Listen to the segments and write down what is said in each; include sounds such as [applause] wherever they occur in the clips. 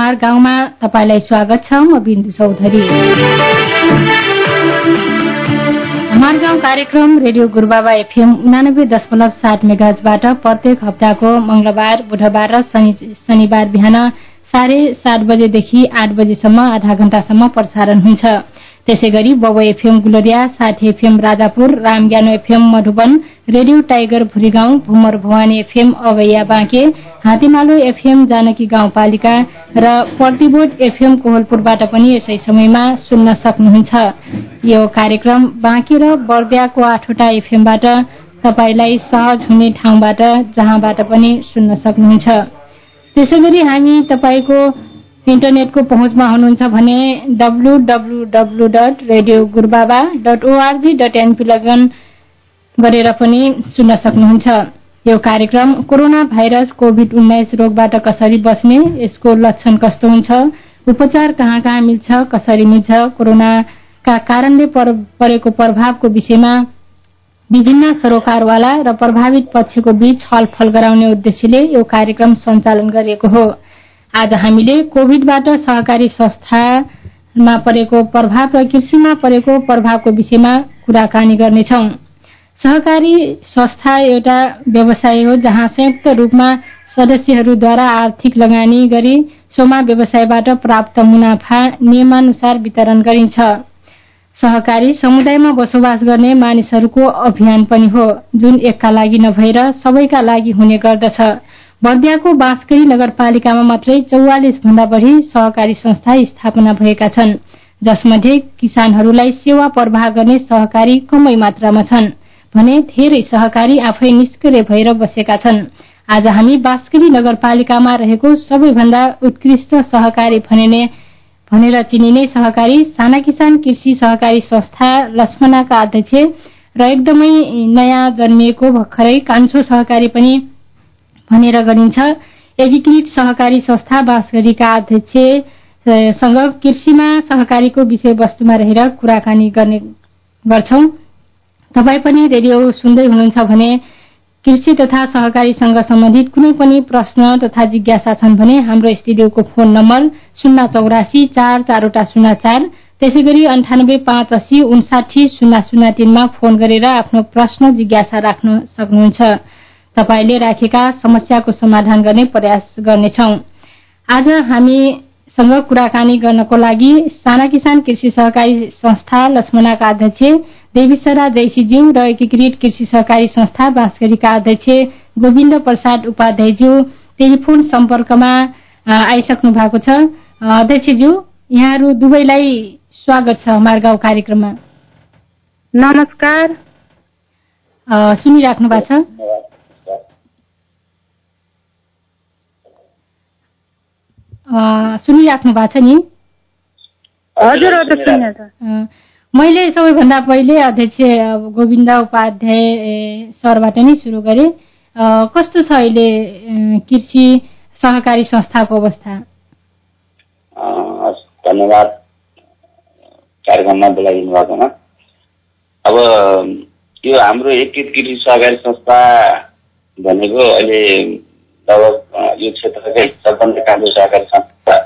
हमार गाउँमा तपाईँलाई स्वागत छ म बिन्दु चौधरी। हमार गाउँ कार्यक्रम रेडियो गुरुबाबा एफएम उनानब्बे दशमलव सात मेगाजबाट प्रत्येक हप्ताको मंगलबार बुधबार र शनिबार बिहान साढे सात बजेदेखि आठ बजेसम्म आधा घण्टासम्म प्रसारण हुन्छ। त्यसै गरी बबो एफएम गुलरिया साठी FM Rajapur रामज्ञानो FM Madhuban radio tiger Bhurigaon Bhumar Bhawani FM अगैया Banke हातीमालो एफएम जानकी गाउँपालिका र प्रतिबोध एफएम कोहलपुरबाट पनि यसै समयमा सुन्न सक्नुहुन्छ। यो कार्यक्रम बाँके र बर्दियाको आठवटा एफएमबाट तपाईँलाई सहज हुने ठाउँबाट जहाँबाट पनि सुन्न सक्नुहुन्छ। त्यसै गरी हामी तपाईँको इन्टरनेटको पहुँचमा हुनुहुन्छ भने W W W dot radio Gurubaba dot ORG dot NP log on गरेर पनि सुन्न सक्नुहुन्छ। यो कार्यक्रम कोरोना भाइरस कोभिड उन्नाइस रोगबाट कसरी बस्ने यसको लक्षण कस्तो हुन्छ उपचार कहाँ कहाँ मिल्छ कसरी मिल्छ कोरोनाका कारणले परेको प्रभावको विषयमा विभिन्न सरोकारवाला र प्रभावित पक्षको बीच छलफल गराउने उद्देश्यले यो कार्यक्रम सञ्चालन गरिएको हो। आज हामीले कोभिडबाट सहकारी संस्थामा परेको प्रभाव र कृषिमा परेको प्रभावको विषयमा कुराकानी गर्नेछौ। सहकारी संस्था एउटा व्यवसाय हो जहाँ संयुक्त रूपमा सदस्यहरूद्वारा आर्थिक लगानी गरी सोमा व्यवसायबाट प्राप्त मुनाफा नियमानुसार वितरण गरिन्छ। सहकारी समुदायमा बसोबास गर्ने मानिसहरूको अभियान पनि हो। जुन एकका लागि नभएर सबैका लागि हुने गर्दछ। बर्दियाको बाँसकरी नगरपालिकामा मात्रै चौवालिस भन्दा बढ़ी सहकारी संस्था स्थापना भएका छन् जसमध्ये किसानहरूलाई सेवा प्रवाह गर्ने सहकारी कमै मात्रामा छन् भने धेरै सहकारी आफै निष्क्रिय भएर बसेका छन्। आज हामी बाँसकरी नगरपालिकामा रहेको सबैभन्दा उत्कृष्ट सहकारी भनिने भनेर चिनिने सहकारी साना किसान कृषि सहकारी संस्था लक्ष्मणाका अध्यक्ष र एकदमै नयाँ जन्मिएको भर्खरै कान्छो सहकारी पनि भनेर गरिन्छ एकीकृत सहकारी संस्था बाँसगढीका अध्यक्षसँग कृषिमा सहकारीको विषयवस्तुमा रहेर कुराकानी गर्ने गर्छौ। तपाईँ पनि रेडियो सुन्दै हुनुहुन्छ भने कृषि तथा सहकारीसँग सम्बन्धित कुनै पनि प्रश्न तथा जिज्ञासा छन् भने हाम्रो स्टुडियोको फोन नम्बर शून्य चौरासी चार चारवटा शून्य चार त्यसै गरी अन्ठानब्बे पाँच अस्सी उन्साठी शून्य शून्य तीनमा फोन गरेर आफ्नो प्रश्न जिज्ञासा राख्न सक्नुहुन्छ। तपाईँले राखेका समस्याको समाधान गर्ने प्रयास गर्नेछौ। आज हामीसँग कुराकानी गर्नको लागि साना किसान कृषि सहकारी संस्था लक्ष्मणाका अध्यक्ष देवीसरा जैसीज्यू र एकीकृत कृषि सहकारी संस्था बाँसगढीका अध्यक्ष गोविन्द प्रसाद उपाध्यायज्यू टेलिफोन सम्पर्कमा आइसक्नु भएको छ। अध्यक्षज्यू यहाँहरू दुवैलाई स्वागत छ मार्गाउँ कार्यक्रममा। नमस्कार। सुनिराख्नु भएको छ। सुनिराख्नु भएको छ नि? हजुर हजुर मैले सबैभन्दा पहिले अध्यक्ष गोविन्द उपाध्याय सरबाट नै सुरु गरे। कस्तो छ अहिले कृषि सहकारी संस्थाको अवस्था? धन्यवाद। कार्यक्रममा बोलाइदिनु भएकोमा अब यो हाम्रो एकीकृत कृषि सहकारी संस्था भनेको अहिले लगभग यो क्षेत्रकै सबभन्दा कान्छो सहकारी संस्था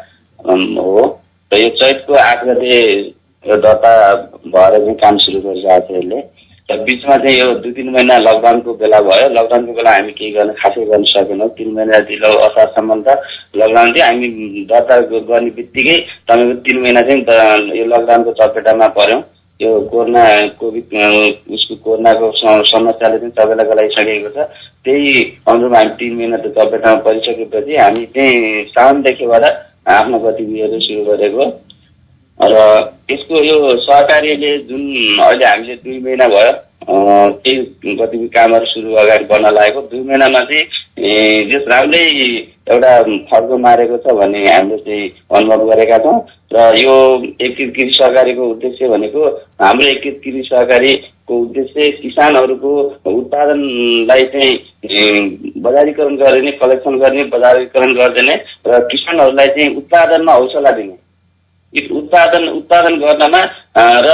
हो। र यो चैतको आठ गते दर्ता भएर चाहिँ काम सुरु गरिरहेको थियो यसले र बिचमा चाहिँ यो दुई तिन महिना लकडाउनको बेला भयो। लकडाउनको बेला हामी केही गर्न खासै गर्न सकेनौँ। तिन महिना ढिलो असारसम्म त लकडाउन थियो। हामी दर्ता गर्ने बित्तिकै तपाईँको तिन महिना चाहिँ यो लकडाउनको चपेटामा पऱ्यौँ। यो कोरोना कोभिड उसको कोरोनाको समस्याले चाहिँ सबैलाई गराइसकेको छ। त्यही अनुरूप हामी तिन महिना त चपेटामा परिसकेपछि हामी चाहिँ साउनदेखिबाट आफ्नो गतिविधिहरू सुरु गरेको र यसको यो सहकारीले जुन अहिले हामीले दुई महिना भयो केही गतिविधि कामहरू सुरु अगाडि बढ्न लागेको। दुई महिनामा चाहिँ जस राम्रै एउटा फर्को मारेको छ भन्ने हामीले चाहिँ अनुभव गरेका छौँ। र यो एकीकृत कृषि सहकारीको उद्देश्य भनेको हाम्रो एकीकृत कृषि सहकारीको उद्देश्य किसानहरूको उत्पादनलाई चाहिँ बजारीकरण गर्ने कलेक्सन गर्ने बजारीकरण गरिदिने र किसानहरूलाई चाहिँ उत्पादनमा हौसला दिने। उत्पादन उत्पादन गर्नमा र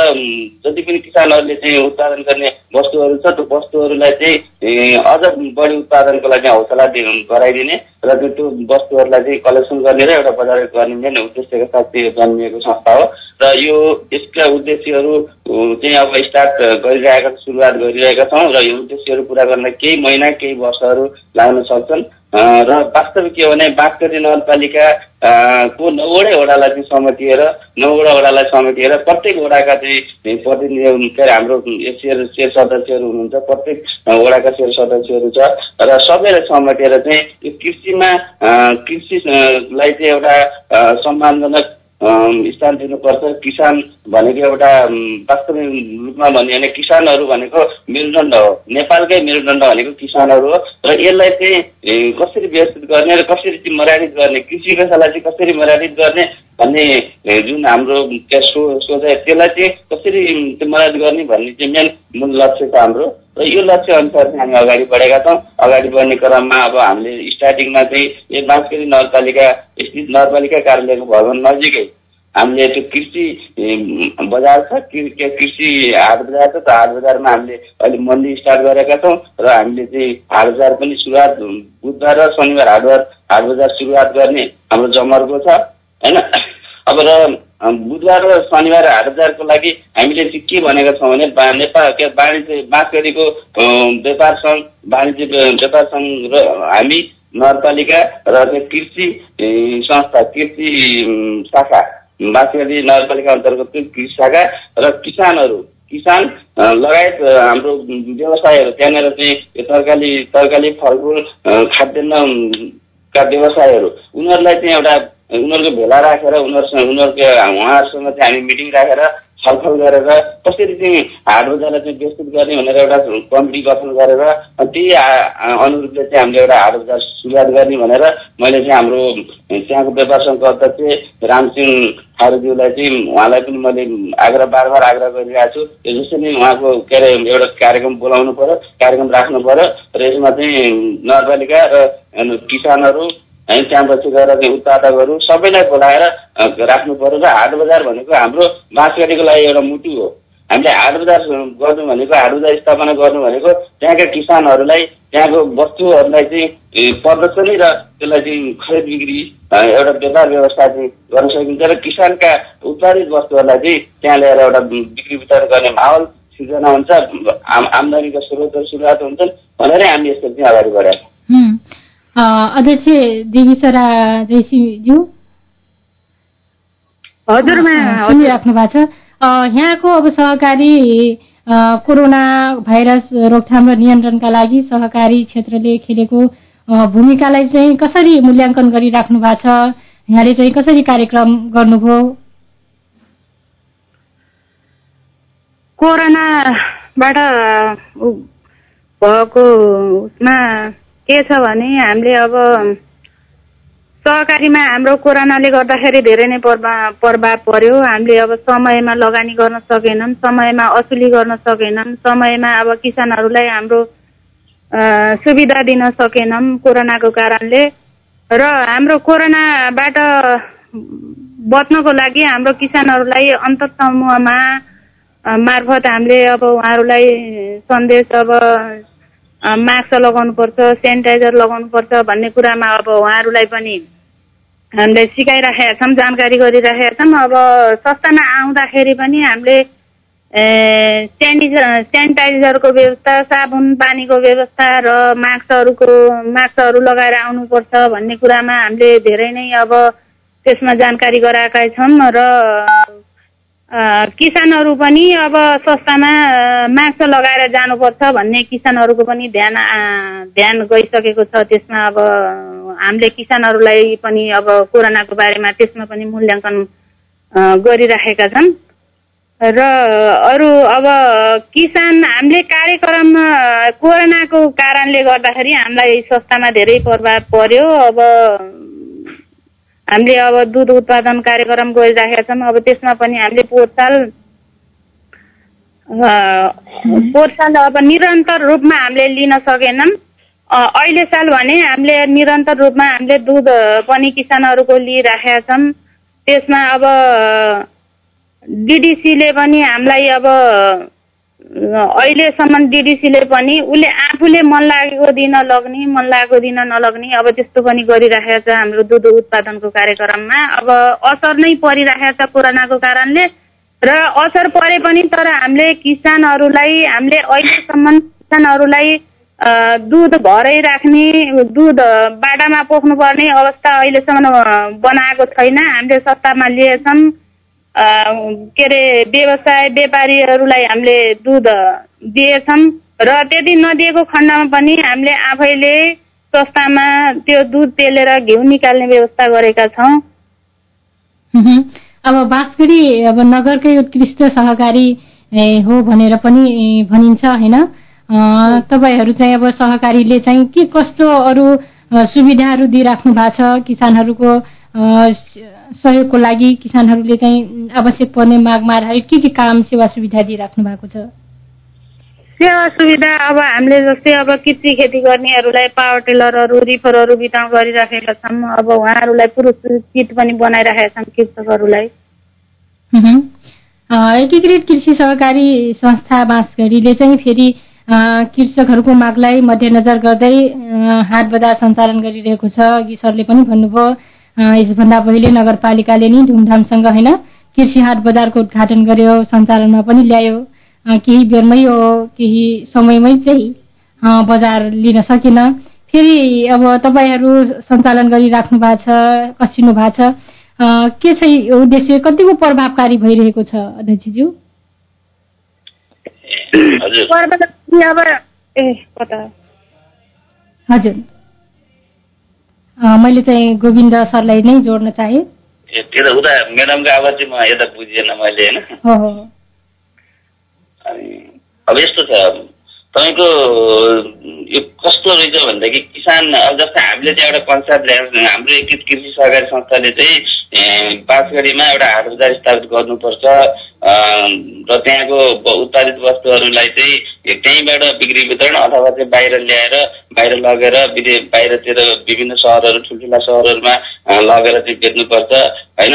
जति पनि किसानहरूले चाहिँ उत्पादन गर्ने वस्तुहरू छ त्यो वस्तुहरूलाई चाहिँ अझ बढी उत्पादनको लागि हौसला गराइदिने र त्यो वस्तुहरूलाई चाहिँ कलेक्सन गर्ने र एउटा बजार गर्ने उद्देश्यका साथ यो जन्मिएको संस्था हो। र यो यसका उद्देश्यहरू चाहिँ अब स्टार्ट गरिरहेका सुरुवात गरिरहेका छौँ र यो उद्देश्यहरू पुरा गर्न केही महिना केही वर्षहरू लाग्न सक्छन्। र वास्तविक के हो भने बाँसकरी नगरपालिका को नौवटै वडालाई चाहिँ समेटिएर नौवटा वडालाई समेटिएर प्रत्येक वडाका चाहिँ प्रतिनिधि के अरे हाम्रो सेयर सेयर सदस्यहरू हुनुहुन्छ प्रत्येक वडाका सेयर सदस्यहरू छ। र सबैलाई समेटेर चाहिँ यो कृषिमा कृषिलाई चाहिँ एउटा सम्मानजनक स्थान दिनुपर्छ। किसान भनेको एउटा वास्तविक रूपमा भन्यो भने किसानहरू भनेको मेरुदण्ड हो। नेपालकै मेरुदण्ड भनेको किसानहरू हो। र यसलाई चाहिँ कसरी व्यवस्थित गर्ने र कसरी चाहिँ मर्यादित गर्ने कृषि पेसालाई चाहिँ कसरी मर्यादित गर्ने भन्ने जुन हाम्रो सो सोचाइ त्यसलाई चाहिँ कसरी मर्यादित गर्ने भन्ने चाहिँ मेन मूल लक्ष्य छ हाम्रो। र यो लक्ष्य अनुसार चाहिँ हामी अगाडि बढेका छौँ। अगाडि बढ्ने क्रममा अब हामीले स्टार्टिङमा चाहिँ यो बाँसकेरी नगरपालिका स्थित नगरपालिका कार्यालयको भवन नजिकै हामीले त्यो कृषि बजार छ। कृषि हाट बजार छ। त्यो हाट बजारमा हामीले अहिले मन्दी स्टार्ट गरेका छौँ र हामीले चाहिँ हाट बजार पनि सुरुवात बुधबार र शनिबार हाटबार हाट बजार सुरुवात गर्ने हाम्रो जमर्को छ होइन? अब र बुधबार र शनिबार हाट बजारको लागि हामीले चाहिँ के भनेका छौँ भने नेपाल के वाणिज्य बाँसगढीको व्यापार सङ्घ वाणिज्य व्यापार सङ्घ र हामी नगरपालिका र कृषि संस्था कृषि शाखा बाँसगढी नगरपालिका अन्तर्गत कृषि शाखा र किसानहरू किसान लगायत हाम्रो व्यवसायहरू त्यहाँनिर चाहिँ तरकारी तरकारी फलफुल खाद्यान्नका व्यवसायहरू उनीहरूलाई चाहिँ एउटा उनीहरूको भेला राखेर उनीहरूसँग उनीहरूको उहाँहरूसँग चाहिँ हामी मिटिङ राखेर छलफल गरेर कसरी चाहिँ हाट बजारलाई चाहिँ विस्तृत गर्ने भनेर एउटा कमिटी गठन गरेर त्यही अनुरूपले चाहिँ हामीले एउटा हाट बजार सुरुवात गर्ने भनेर मैले चाहिँ हाम्रो त्यहाँको व्यापार सङ्घको अध्यक्ष रामसिंह थारूज्यूलाई चाहिँ उहाँलाई पनि मैले आग्रह बार बार आग्रह गरिरहेको छु। जसरी उहाँको के अरे एउटा कार्यक्रम बोलाउनु पऱ्यो कार्यक्रम राख्नु पऱ्यो र यसमा चाहिँ नगरपालिका र किसानहरू है त्यहाँ पछि गएर त्यो उत्पादकहरू सबैलाई बोलाएर राख्नु पऱ्यो र हाट बजार भनेको हाम्रो बाँसगाडीको लागि एउटा मुटु हो। हामीले हाट बजार गर्नु भनेको हाट बजार स्थापना गर्नु भनेको त्यहाँका किसानहरूलाई त्यहाँको वस्तुहरूलाई चाहिँ प्रदर्शनी र त्यसलाई चाहिँ खरिद बिक्री एउटा व्यापार व्यवस्था चाहिँ गर्न सकिन्छ र किसानका उत्पादित वस्तुहरूलाई चाहिँ त्यहाँ ल्याएर एउटा बिक्री वितरण गर्ने माहौल सिर्जना हुन्छ। आम्दानीका स्रोतहरू सुरुवात हुन्छन् भनेरै हामी यस्तो चाहिँ अगाडि बढाएको अध्यक्ष देवीसरा जयसीज्यू हजुर सुनिराख्नु भएको छ। यहाँको अब सहकारी कोरोना भाइरस रोकथाम र नियन्त्रणका लागि सहकारी क्षेत्रले खेलेको भूमिकालाई चाहिँ कसरी मूल्याङ्कन गरिराख्नु भएको छ? यहाँले चाहिँ कसरी कार्यक्रम गर्नुभयो? कोरोनाबाट भएको उसमा के छ भने हामीले अब सहकारीमा हाम्रो कोरोनाले गर्दाखेरि धेरै नै प्रभाव प्रभाव पर्यो। हामीले अब समयमा लगानी गर्न सकेनौँ समयमा असुली गर्न सकेनौँ समयमा अब किसानहरूलाई हाम्रो सुविधा दिन सकेनौँ कोरोनाको कारणले। र हाम्रो कोरोनाबाट बच्नको लागि हाम्रो किसानहरूलाई अन्तर समूहमा मार्फत हामीले अब उहाँहरूलाई सन्देश अब मास्क लगाउनुपर्छ सेनिटाइजर लगाउनुपर्छ भन्ने कुरामा अब उहाँहरूलाई पनि हामीले सिकाइराखेका छौँ जानकारी गरिराखेका छौँ। अब सस्तामा आउँदाखेरि पनि हामीले सेनिटाइजर सेनिटाइजरको व्यवस्था साबुन पानीको व्यवस्था र मास्कहरूको मास्कहरू लगाएर आउनुपर्छ भन्ने कुरामा हामीले धेरै नै अब त्यसमा जानकारी गराएका छौँ र किसानहरू पनि अब सस्तामा मासु लगाएर जानुपर्छ भन्ने किसानहरूको पनि ध्यान ध्यान गइसकेको छ। त्यसमा अब हामीले किसानहरूलाई पनि अब कोरोनाको बारेमा त्यसमा पनि मूल्याङ्कन गरिराखेका छन्। र अरू अब किसान हामीले कार्यक्रम कोरोनाको कारणले गर्दाखेरि हामीलाई संस्थामा धेरै प्रभाव पर्यो। अब हामीले अब दुध उत्पादन कार्यक्रम गरिराखेका छौँ। अब त्यसमा पनि हामीले पोहोर साल अब निरन्तर रूपमा हामीले लिन सकेनौँ अहिले साल भने हामीले निरन्तर रूपमा हामीले दुध पनि किसानहरूको लिइराखेका छौँ। त्यसमा अब डिडिसीले पनि हामीलाई अब अहिलेसम्म डिडिसीले पनि उसले आफूले मन लागेको दिन लग्ने मन लागेको दिन नलग्ने अब त्यस्तो पनि गरिराखेको छ हाम्रो दुध उत्पादनको कार्यक्रममा। अब असर नै परिराखेको छ कोरोनाको कारणले। र असर परे पनि तर हामीले किसानहरूलाई हामीले अहिलेसम्म किसानहरूलाई दुध भरै राख्ने दुध बाटामा पोख्नुपर्ने अवस्था अहिलेसम्म बनाएको छैन। हामीले सत्तामा लिएछौँ। के अरे व्यवसाय व्यापारीहरूलाई हामीले दुध दिएछौँ र त्यति नदिएको खण्डमा पनि हामीले आफैले सस्तामा त्यो दुध पेलेर घिउ निकाल्ने व्यवस्था गरेका छौँ। अब बाँसगढी अब नगरकै उत्कृष्ट सहकारी हो भनेर पनि भनिन्छ होइन? तपाईँहरू चाहिँ अब सहकारीले चाहिँ के कस्तो अरू सुविधाहरू दिइराख्नु भएको छ किसानहरूको? सहयोगको लागि किसानहरूले चाहिँ आवश्यक पर्ने मागमा के के काम सेवा सुविधा दिइराख्नु भएको छ? सेवा सुविधा अब हामीले जस्तै अब कृषि खेती गर्नेहरूलाई पावर टेलरहरू रिफरहरू वितरण गरिराखेका छौँ अब उहाँहरूलाई पुरस्कृत पनि बनाइराखेका छौँ कृषकहरूलाई। एकीकृत कृषि सहकारी संस्था बाँसगढीले चाहिँ फेरि कृषकहरूको मागलाई मध्यनजर गर्दै हाट बजार सञ्चालन गरिरहेको छ। अघि सरले पनि भन्नुभयो यसभन्दा पहिले नगरपालिकाले नै धुमधामसँग होइन कृषि हाट बजारको उद्घाटन गर्यो सञ्चालनमा पनि ल्यायो। केही बेरमै हो केही समयमै चाहिँ बजार लिन सकेन। फेरि अब तपाईँहरू सञ्चालन गरिराख्नु भएको छ कसिनु भएको छ के छ उद्देश्य कतिको प्रभावकारी भइरहेको छ अध्यक्षज्यू? [coughs] हजुर। मैले चाहिँ गोविन्द सरलाई नै जोड्न चाहे। त्यो त उता म्याडमको आवाज चाहिँ म यता बुझिएन मैले होइन? अब यस्तो छ तपाईँको यो कस्तो रहेछ भनेदेखि किसान अब जस्तै हामीले चाहिँ एउटा कन्सेप्ट ल्याएर हाम्रो एकीकृत कृषि सहकारी संस्थाले चाहिँ बाँसगढीमा एउटा हाट बजार स्थापित गर्नुपर्छ। र त्यहाँको उत्पादित वस्तुहरूलाई चाहिँ त्यहीँबाट बिक्री वितरण अथवा चाहिँ बाहिर ल्याएर बाहिर लगेर विदेश बाहिरतिर विभिन्न सहरहरू ठुल्ठुला सहरहरूमा लगेर चाहिँ बेच्नुपर्छ होइन?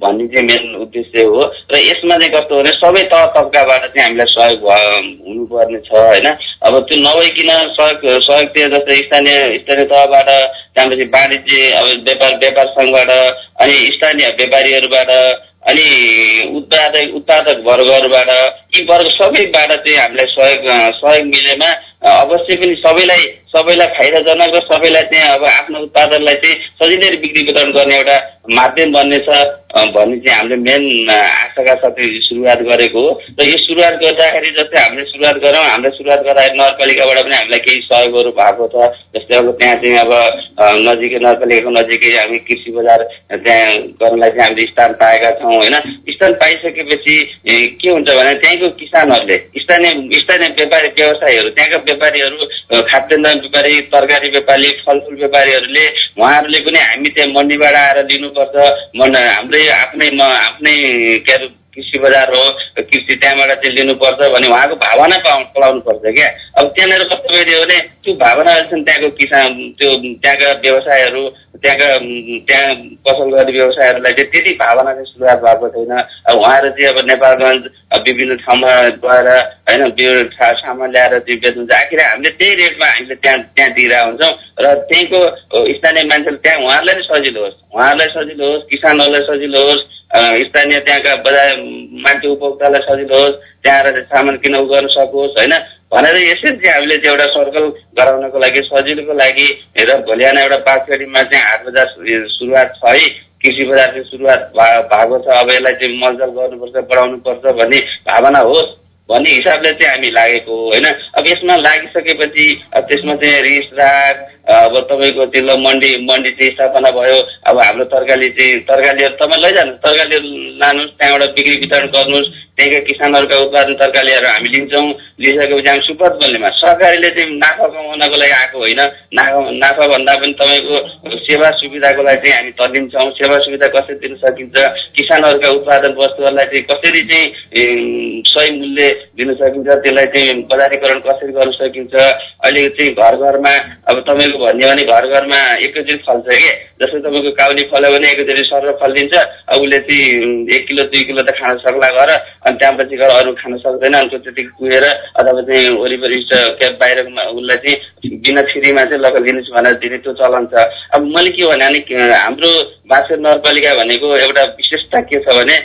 भन्ने चाहिँ मेन उद्देश्य हो। र यसमा चाहिँ कस्तो भने सबै तह तब्काबाट चाहिँ हामीलाई सहयोग हुनुपर्ने छ होइन? अब त्यो नभइकन सहयोग सहयोग त्यो जस्तै स्थानीय स्थानीय तहबाट त्यहाँपछि वाणिज्य अब व्यापार व्यापार सङ्घबाट अनि स्थानीय व्यापारीहरूबाट अनि उत्पादक उत्पादक वर्गहरूबाट यी वर्ग सबैबाट चाहिँ हामीलाई सहयोग सहयोग मिलेमा अवश्य पनि सबैलाई सबैलाई फाइदाजनक र सबैलाई चाहिँ अब आफ्नो उत्पादनलाई चाहिँ सजिलै बिक्री वितरण गर्ने एउटा माध्यम बन्नेछ भन्ने चाहिँ हामीले मेन आशाका साथै सुरुवात गरेको हो। र यो सुरुवात गर्दाखेरि जस्तै हामीले सुरुवात गरौँ हामीले सुरुवात गर्दाखेरि नगरपालिकाबाट पनि हामीलाई केही सहयोगहरू भएको छ। जस्तै अब त्यहाँ चाहिँ अब नजिकै नगरपालिकाको नजिकै हामी कृषि बजार त्यहाँ गर्नलाई चाहिँ हामीले स्थान पाएका छौँ होइन? स्थान पाइसकेपछि के हुन्छ भने त्यहीँको किसानहरूले स्थानीय स्थानीय व्यापारी व्यवसायीहरू त्यहाँका व्यापारीहरू खाद्यान्न व्यापारी तरकारी व्यापारी फलफुल व्यापारीहरूले उहाँहरूले पनि हामी त्यहाँ मन्डीबाट आएर लिनुपर्छ हाम्रै आफ्नै म आफ्नै के अरे कृषि बजार हो कृषि त्यहाँबाट चाहिँ लिनुपर्छ भने उहाँको भावना पाउ पर्छ क्या। अब त्यहाँनिर कस्तो भइदियो भने त्यो भावना छन् त्यहाँको किसान त्यो त्यहाँका व्यवसायहरू त्यहाँका त्यहाँ पसल गर्ने व्यवसायहरूलाई चाहिँ त्यति भावना चाहिँ सुरुवात भएको छैन। अब उहाँहरू चाहिँ अब नेपालगञ्ज विभिन्न ठाउँमा गएर होइन सामान ल्याएर चाहिँ बेच्नुहुन्छ आखिर हामीले त्यही रेटमा हामीले त्यहाँ त्यहाँ दिइरहेको हुन्छौँ र त्यहीँको स्थानीय मान्छेले त्यहाँ उहाँहरूलाई नै सजिलो होस्। उहाँहरूलाई सजिलो होस् किसानहरूलाई सजिलो होस्। स्थानीय त्यहाँका बजार मान्छे उपभोक्तालाई सजिलो होस् त्यहाँ आएर सामान किन गर्न सकोस् होइन? भनेर यसरी चाहिँ हामीले चाहिँ एउटा सर्कल गराउनको लागि सजिलोको लागि र भोलि एउटा बाँसगढीमा चाहिँ हाट बजार सुरुवात छ है। कृषि बजार चाहिँ सुरुवात भएको छ। अब यसलाई चाहिँ मलजल गर्नुपर्छ बढाउनुपर्छ भन्ने भावना होस् भन्ने हिसाबले चाहिँ हामी लागेको हो होइन? अब यसमा लागिसकेपछि अब त्यसमा चाहिँ रिस राग अब तपाईँको त्यो मन्डी मन्डी चाहिँ स्थापना भयो। अब हाम्रो तरकारी चाहिँ तरकारीहरू तपाईँ लैजानुहोस् तरकारीहरू लानुहोस् त्यहाँबाट बिक्री वितरण गर्नुहोस्। त्यहीँका किसानहरूका उत्पादन तरकारीहरू हामी लिन्छौँ। लिइसकेपछि हामी सुपथ बन्नेमा। सरकारीले चाहिँ नाफा कमाउनको लागि आएको होइन। नाफा नाफा भन्दा पनि तपाईँको सेवा सुविधाको लागि चाहिँ हामी तलिन्छौँ। सेवा सुविधा कसरी दिन सकिन्छ? किसानहरूका उत्पादन वस्तुहरूलाई चाहिँ कसरी चाहिँ सही मूल्य दिन सकिन्छ? त्यसलाई चाहिँ बजारीकरण कसरी गर्न सकिन्छ? अहिले चाहिँ घर घरमा अब तपाईँको भन्यो भने घर घरमा एकैचोटि फल्छ कि? जस्तै तपाईँको काउली फल्यो भने एकैचोटि सर फलिदिन्छ। अब उसले चाहिँ एक किलो दुई किलो त खान सक्ला घर अनि त्यहाँपछि गएर अरू खान सक्दैन अनि त्यति कुहेर अथवा चाहिँ वरिपरि बाहिर उसलाई चाहिँ बिना फ्रीमा चाहिँ लगेर दिनुहोस् भनेर दिने त्यो चलन छ। अब मैले के भने हाम्रो बाँसपेट नगरपालिका भनेको एउटा विशेषता के छ भने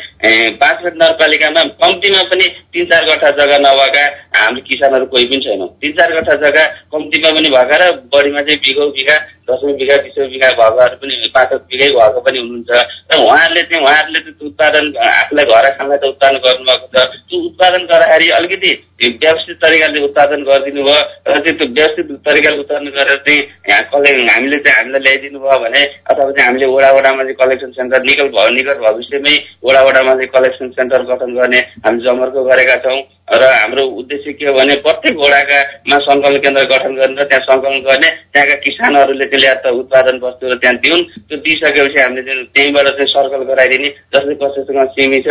बाँसपेट नगरपालिकामा कम्तीमा पनि तिन चार गठा जग्गा नभएका हाम्रो किसानहरू कोही पनि छैनौँ तिन चार गठा जग्गा कम्तीमा पनि भएका र बढीमा चाहिँ बिघौ बिघा दसौँ बिघा बिसौँ बिघा भएकाहरू पनि पाँच बिघै भएको पनि हुनुहुन्छ। र उहाँहरूले चाहिँ उहाँहरूले चाहिँ उत्पादन आफूलाई घर खानलाई त उत्पादन गर्नुभएको छ। त्यो उत्पादन गर्दाखेरि अलिकति व्यवस्थित तरिकाले उत्पादन गरिदिनु भयो। र चाहिँ त्यो व्यवस्थित तरिकाले उत्पादन गरेर चाहिँ यहाँ कले हामीले चाहिँ हामीलाई ल्याइदिनु भयो भने अथवा चाहिँ हामीले वडा वडामा चाहिँ कलेक्सन सेन्टर निकट भयो निकट भविष्यमै वडा वडामा चाहिँ कलेक्सन सेन्टर गठन गर्ने हामी जमर्को गरेका छौँ। र हाम्रो उद्देश्य के हो भने प्रत्येक वडाकामा सङ्कलन केन्द्र गठन गरेर त्यहाँ सङ्कलन गर्ने त्यहाँका किसानहरूले चाहिँ ल्याएर उत्पादन वस्तुहरू त्यहाँ दिउन् त्यो दिइसकेपछि हामीले चाहिँ त्यहीँबाट चाहिँ सर्कल गराइदिने जस्तै कसैसँग सिमी छ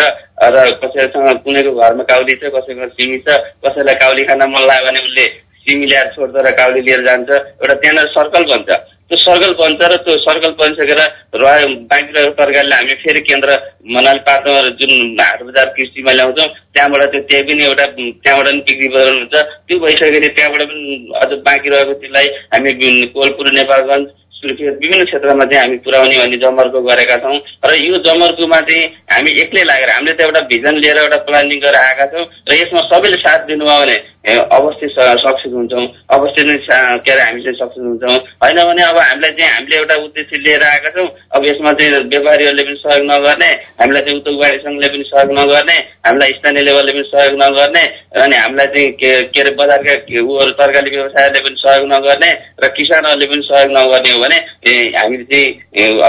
र कसैसँग कुनैको घरमा काउली छ कसैको सिमी छ कसैलाई काउली खान मन लाग्यो भने उसले सिमी ल्याएर छोड्छ र काउली लिएर जान्छ एउटा त्यहाँनिर सर्कल बन्छ। त्यो सर्कल बन्छ र त्यो सर्कल बनिसकेर रह्यो बाँकी रहेको तरकारीले हामी फेरि केन्द्र मनाली पातमा जुन हाट बजार कृषिमा ल्याउँछौँ त्यहाँबाट त्यो त्यही पनि एउटा त्यहाँबाट पनि बिक्री बजार हुन्छ। त्यो भइसकेपछि त्यहाँबाट पनि अझ बाँकी रहेको त्यसलाई हामी कोलपुर नेपालगञ्ज सुर्खेत विभिन्न क्षेत्रमा चाहिँ हामी पुर्याउने भन्ने जमर्को गरेका छौँ। र यो जमर्कोमा चाहिँ हामी एक्लै लागेर हामीले त एउटा भिजन लिएर एउटा प्लानिङ गरेर आएका छौँ। र यसमा सबैले साथ दिनुभयो भने अवश्य सक्सेस हुन्छौँ। अवश्य नै के अरे हामी चाहिँ सक्सेस हुन्छौँ। होइन भने अब हामीलाई चाहिँ हामीले एउटा उद्देश्य लिएर आएका छौँ। अब यसमा चाहिँ व्यापारीहरूले पनि सहयोग नगर्ने हामीलाई चाहिँ उद्योगवादी सङ्घले पनि सहयोग नगर्ने हामीलाई स्थानीय लेभलले पनि सहयोग नगर्ने अनि हामीलाई चाहिँ के के अरे बजारका उहरू तरकारी व्यवसायहरूले पनि सहयोग नगर्ने र किसानहरूले पनि सहयोग नगर्ने हो भने हामीले चाहिँ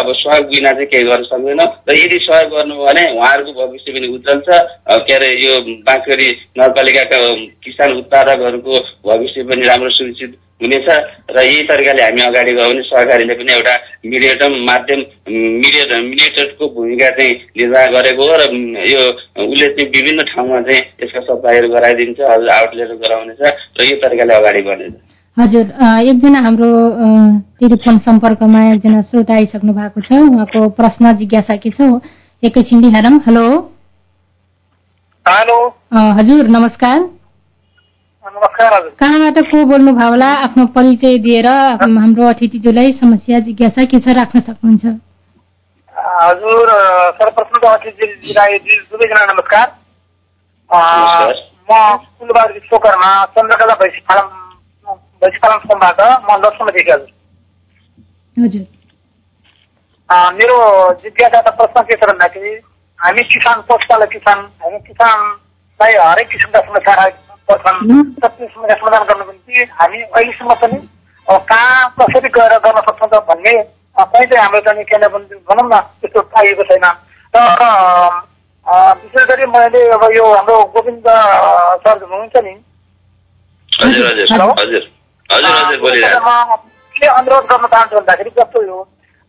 अब सहयोग बिना चाहिँ केही गर्न सक्दैनौँ। र यदि सहयोग गर्नुभयो भने उहाँहरूको भविष्य पनि उज्जवल छ। के अरे यो बाँकरी नगरपालिकाका किसान उत्पादकहरूको भविष्य पनि राम्रो सुनिश्चित हुनेछ र यही तरिकाले हामी अगाडि गयो भने सरकारले पनि एउटा मिडिएटम माध्यम मिडिएट मिडिएटरको भूमिका चाहिँ निर्वाह गरेको हो र यो उसले चाहिँ विभिन्न ठाउँमा चाहिँ यसका सप्लाईहरू गराइदिन्छ आउटलेट गराउनेछ र यो तरिकाले अगाडि बढ्नेछ। हजुर एकजना हाम्रो टेलिफोन सम्पर्कमा एकजना श्रोता आइसक्नु भएको छ उहाँको प्रश्न जिज्ञासा के छ? एकैछिन हेरौँ हेलो। हेलो। हजुर नमस्कार। हजुर कहाँबाट को बोल्नु भयो होला? आफ्नो परिचय दिएर हाम्रो अतिथिज्यूलाई समस्या जिज्ञासा के छ राख्न सक्नुहुन्छ? हजुर सर्वप्रथम त अतिथिजीलाई दुवैजना नमस्कार। म कुलबार विश्वकर्मा चन्द्रकला भैँसी फारम भैँसी फारम फर्मबाट म लक्ष्मणदेखि हजुर। हजुर मेरो जिज्ञासा त प्रश्न के छ भन्दाखेरि हामी किसान पशुपालक किसान हामी किसानलाई हरेक किसिमका समस्या पर्छन् त्यो समस्या समाधान गर्नको निम्ति हामी अहिलेसम्म पनि कहाँ कसरी गएर गर्न सक्छौँ त भन्ने कहीँ हाम्रो चाहिँ के भनौँ न त्यस्तो पाइएको छैन र विशेष गरी मैले अब यो हाम्रो गोविन्द सर हुनुहुन्छ नि के अनुरोध गर्न चाहन्छु भन्दाखेरि जस्तो यो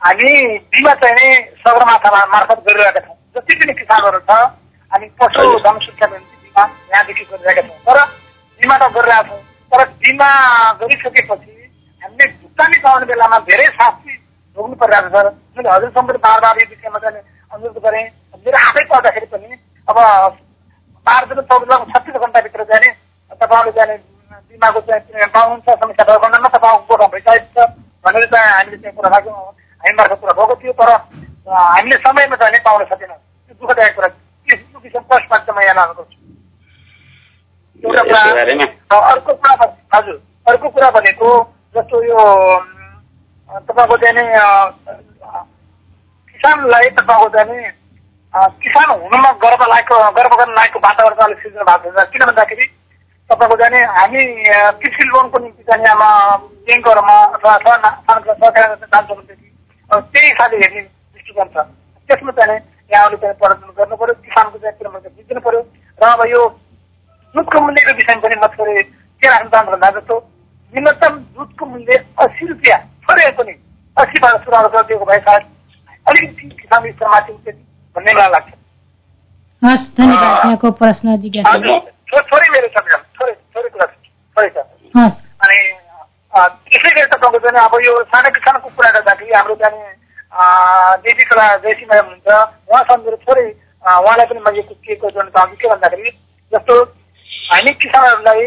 हामी बिमा चाहिने सगरमाथा मार्फत गरिरहेका छौँ जति पनि किसानहरू छ हामी पशु बिमा यहाँदेखि गरिरहेका छौँ। तर बिमा त गरिरहेका छौँ। तर बिमा गरिसकेपछि हामीले भुक्तानी पाउने बेलामा धेरै शास्ति भोग्नु परिरहेको छ। मैले हजुरसँग बार बार यो विषयमा चाहिँ अनुरोध गरेँ मेरो आफै पर्दाखेरि पनि अब बाह्र दिन चौध लाख छत्तिस घन्टाभित्र जाने तपाईँहरूले जाने बिमाको चाहिँ पाउनुहुन्छ समस्या भएको खण्डमा तपाईँको गोठाउँ भइसकेको छ भनेर चाहिँ हामीले चाहिँ कुरा राख्यौँ। हामी मार्फत कुरा भएको थियो तर हामीले समयमा जाने पाउन सकेनौँ। त्यो दुःखदायक कुरा। त्यो विषय प्रश्न चाहिँ म यहाँ लानु गर्छु। एउटा कुरा अर्को कुरा हजुर अर्को कुरा भनेको जस्तो यो तपाईँको चाहिँ किसानलाई तपाईँको चाहिँ किसान हुनुमा गर्व लागेको गर्व गर्न लागेको वातावरण अलिक सिर्जना भएको छ। किन भन्दाखेरि तपाईँको जाने हामी कृषि लोनको निम्ति चाहिँ अब ब्याङ्कहरूमा अथवा अथवा ना- सानो सरकार जान्छौँ भनेदेखि अब त्यही हिसाबले हेर्ने दृष्टिकोण छ। त्यसमा चाहिँ यहाँहरूले चाहिँ प्रदर्शन गर्नु पर्यो किसानको चाहिँ कुरामा चाहिँ बुझ्नु पर्यो। र अब यो दुधको मूल्यको विषयमा पनि म थोरै के राख्न चाहन्छु भन्दा जस्तो न्यूनतम दुधको मूल्य अस्सी रुपियाँ। थोरै पनि अस्सीबाट सुधार गरिदिएको भए सायद अलिकति किसान स्तरमाथि उठ्थ्यो भन्ने मलाई लाग्छ। हस् धन्यवाद। यहाँको प्रश्न थोरै मेरो छ म्याडम थोरै थोरै कुरा छ। थोरै छ। अनि त्यसै गरी तपाईँको चाहिँ अब यो सानो किसानको कुरा गर्दाखेरि हाम्रो चाहिँ देवी कला जयसी म्याडम हुनुहुन्छ। उहाँसँग मेरो थोरै उहाँलाई पनि मैले के को जोड्न चाहन्छु के भन्दाखेरि जस्तो हामी किसानहरूलाई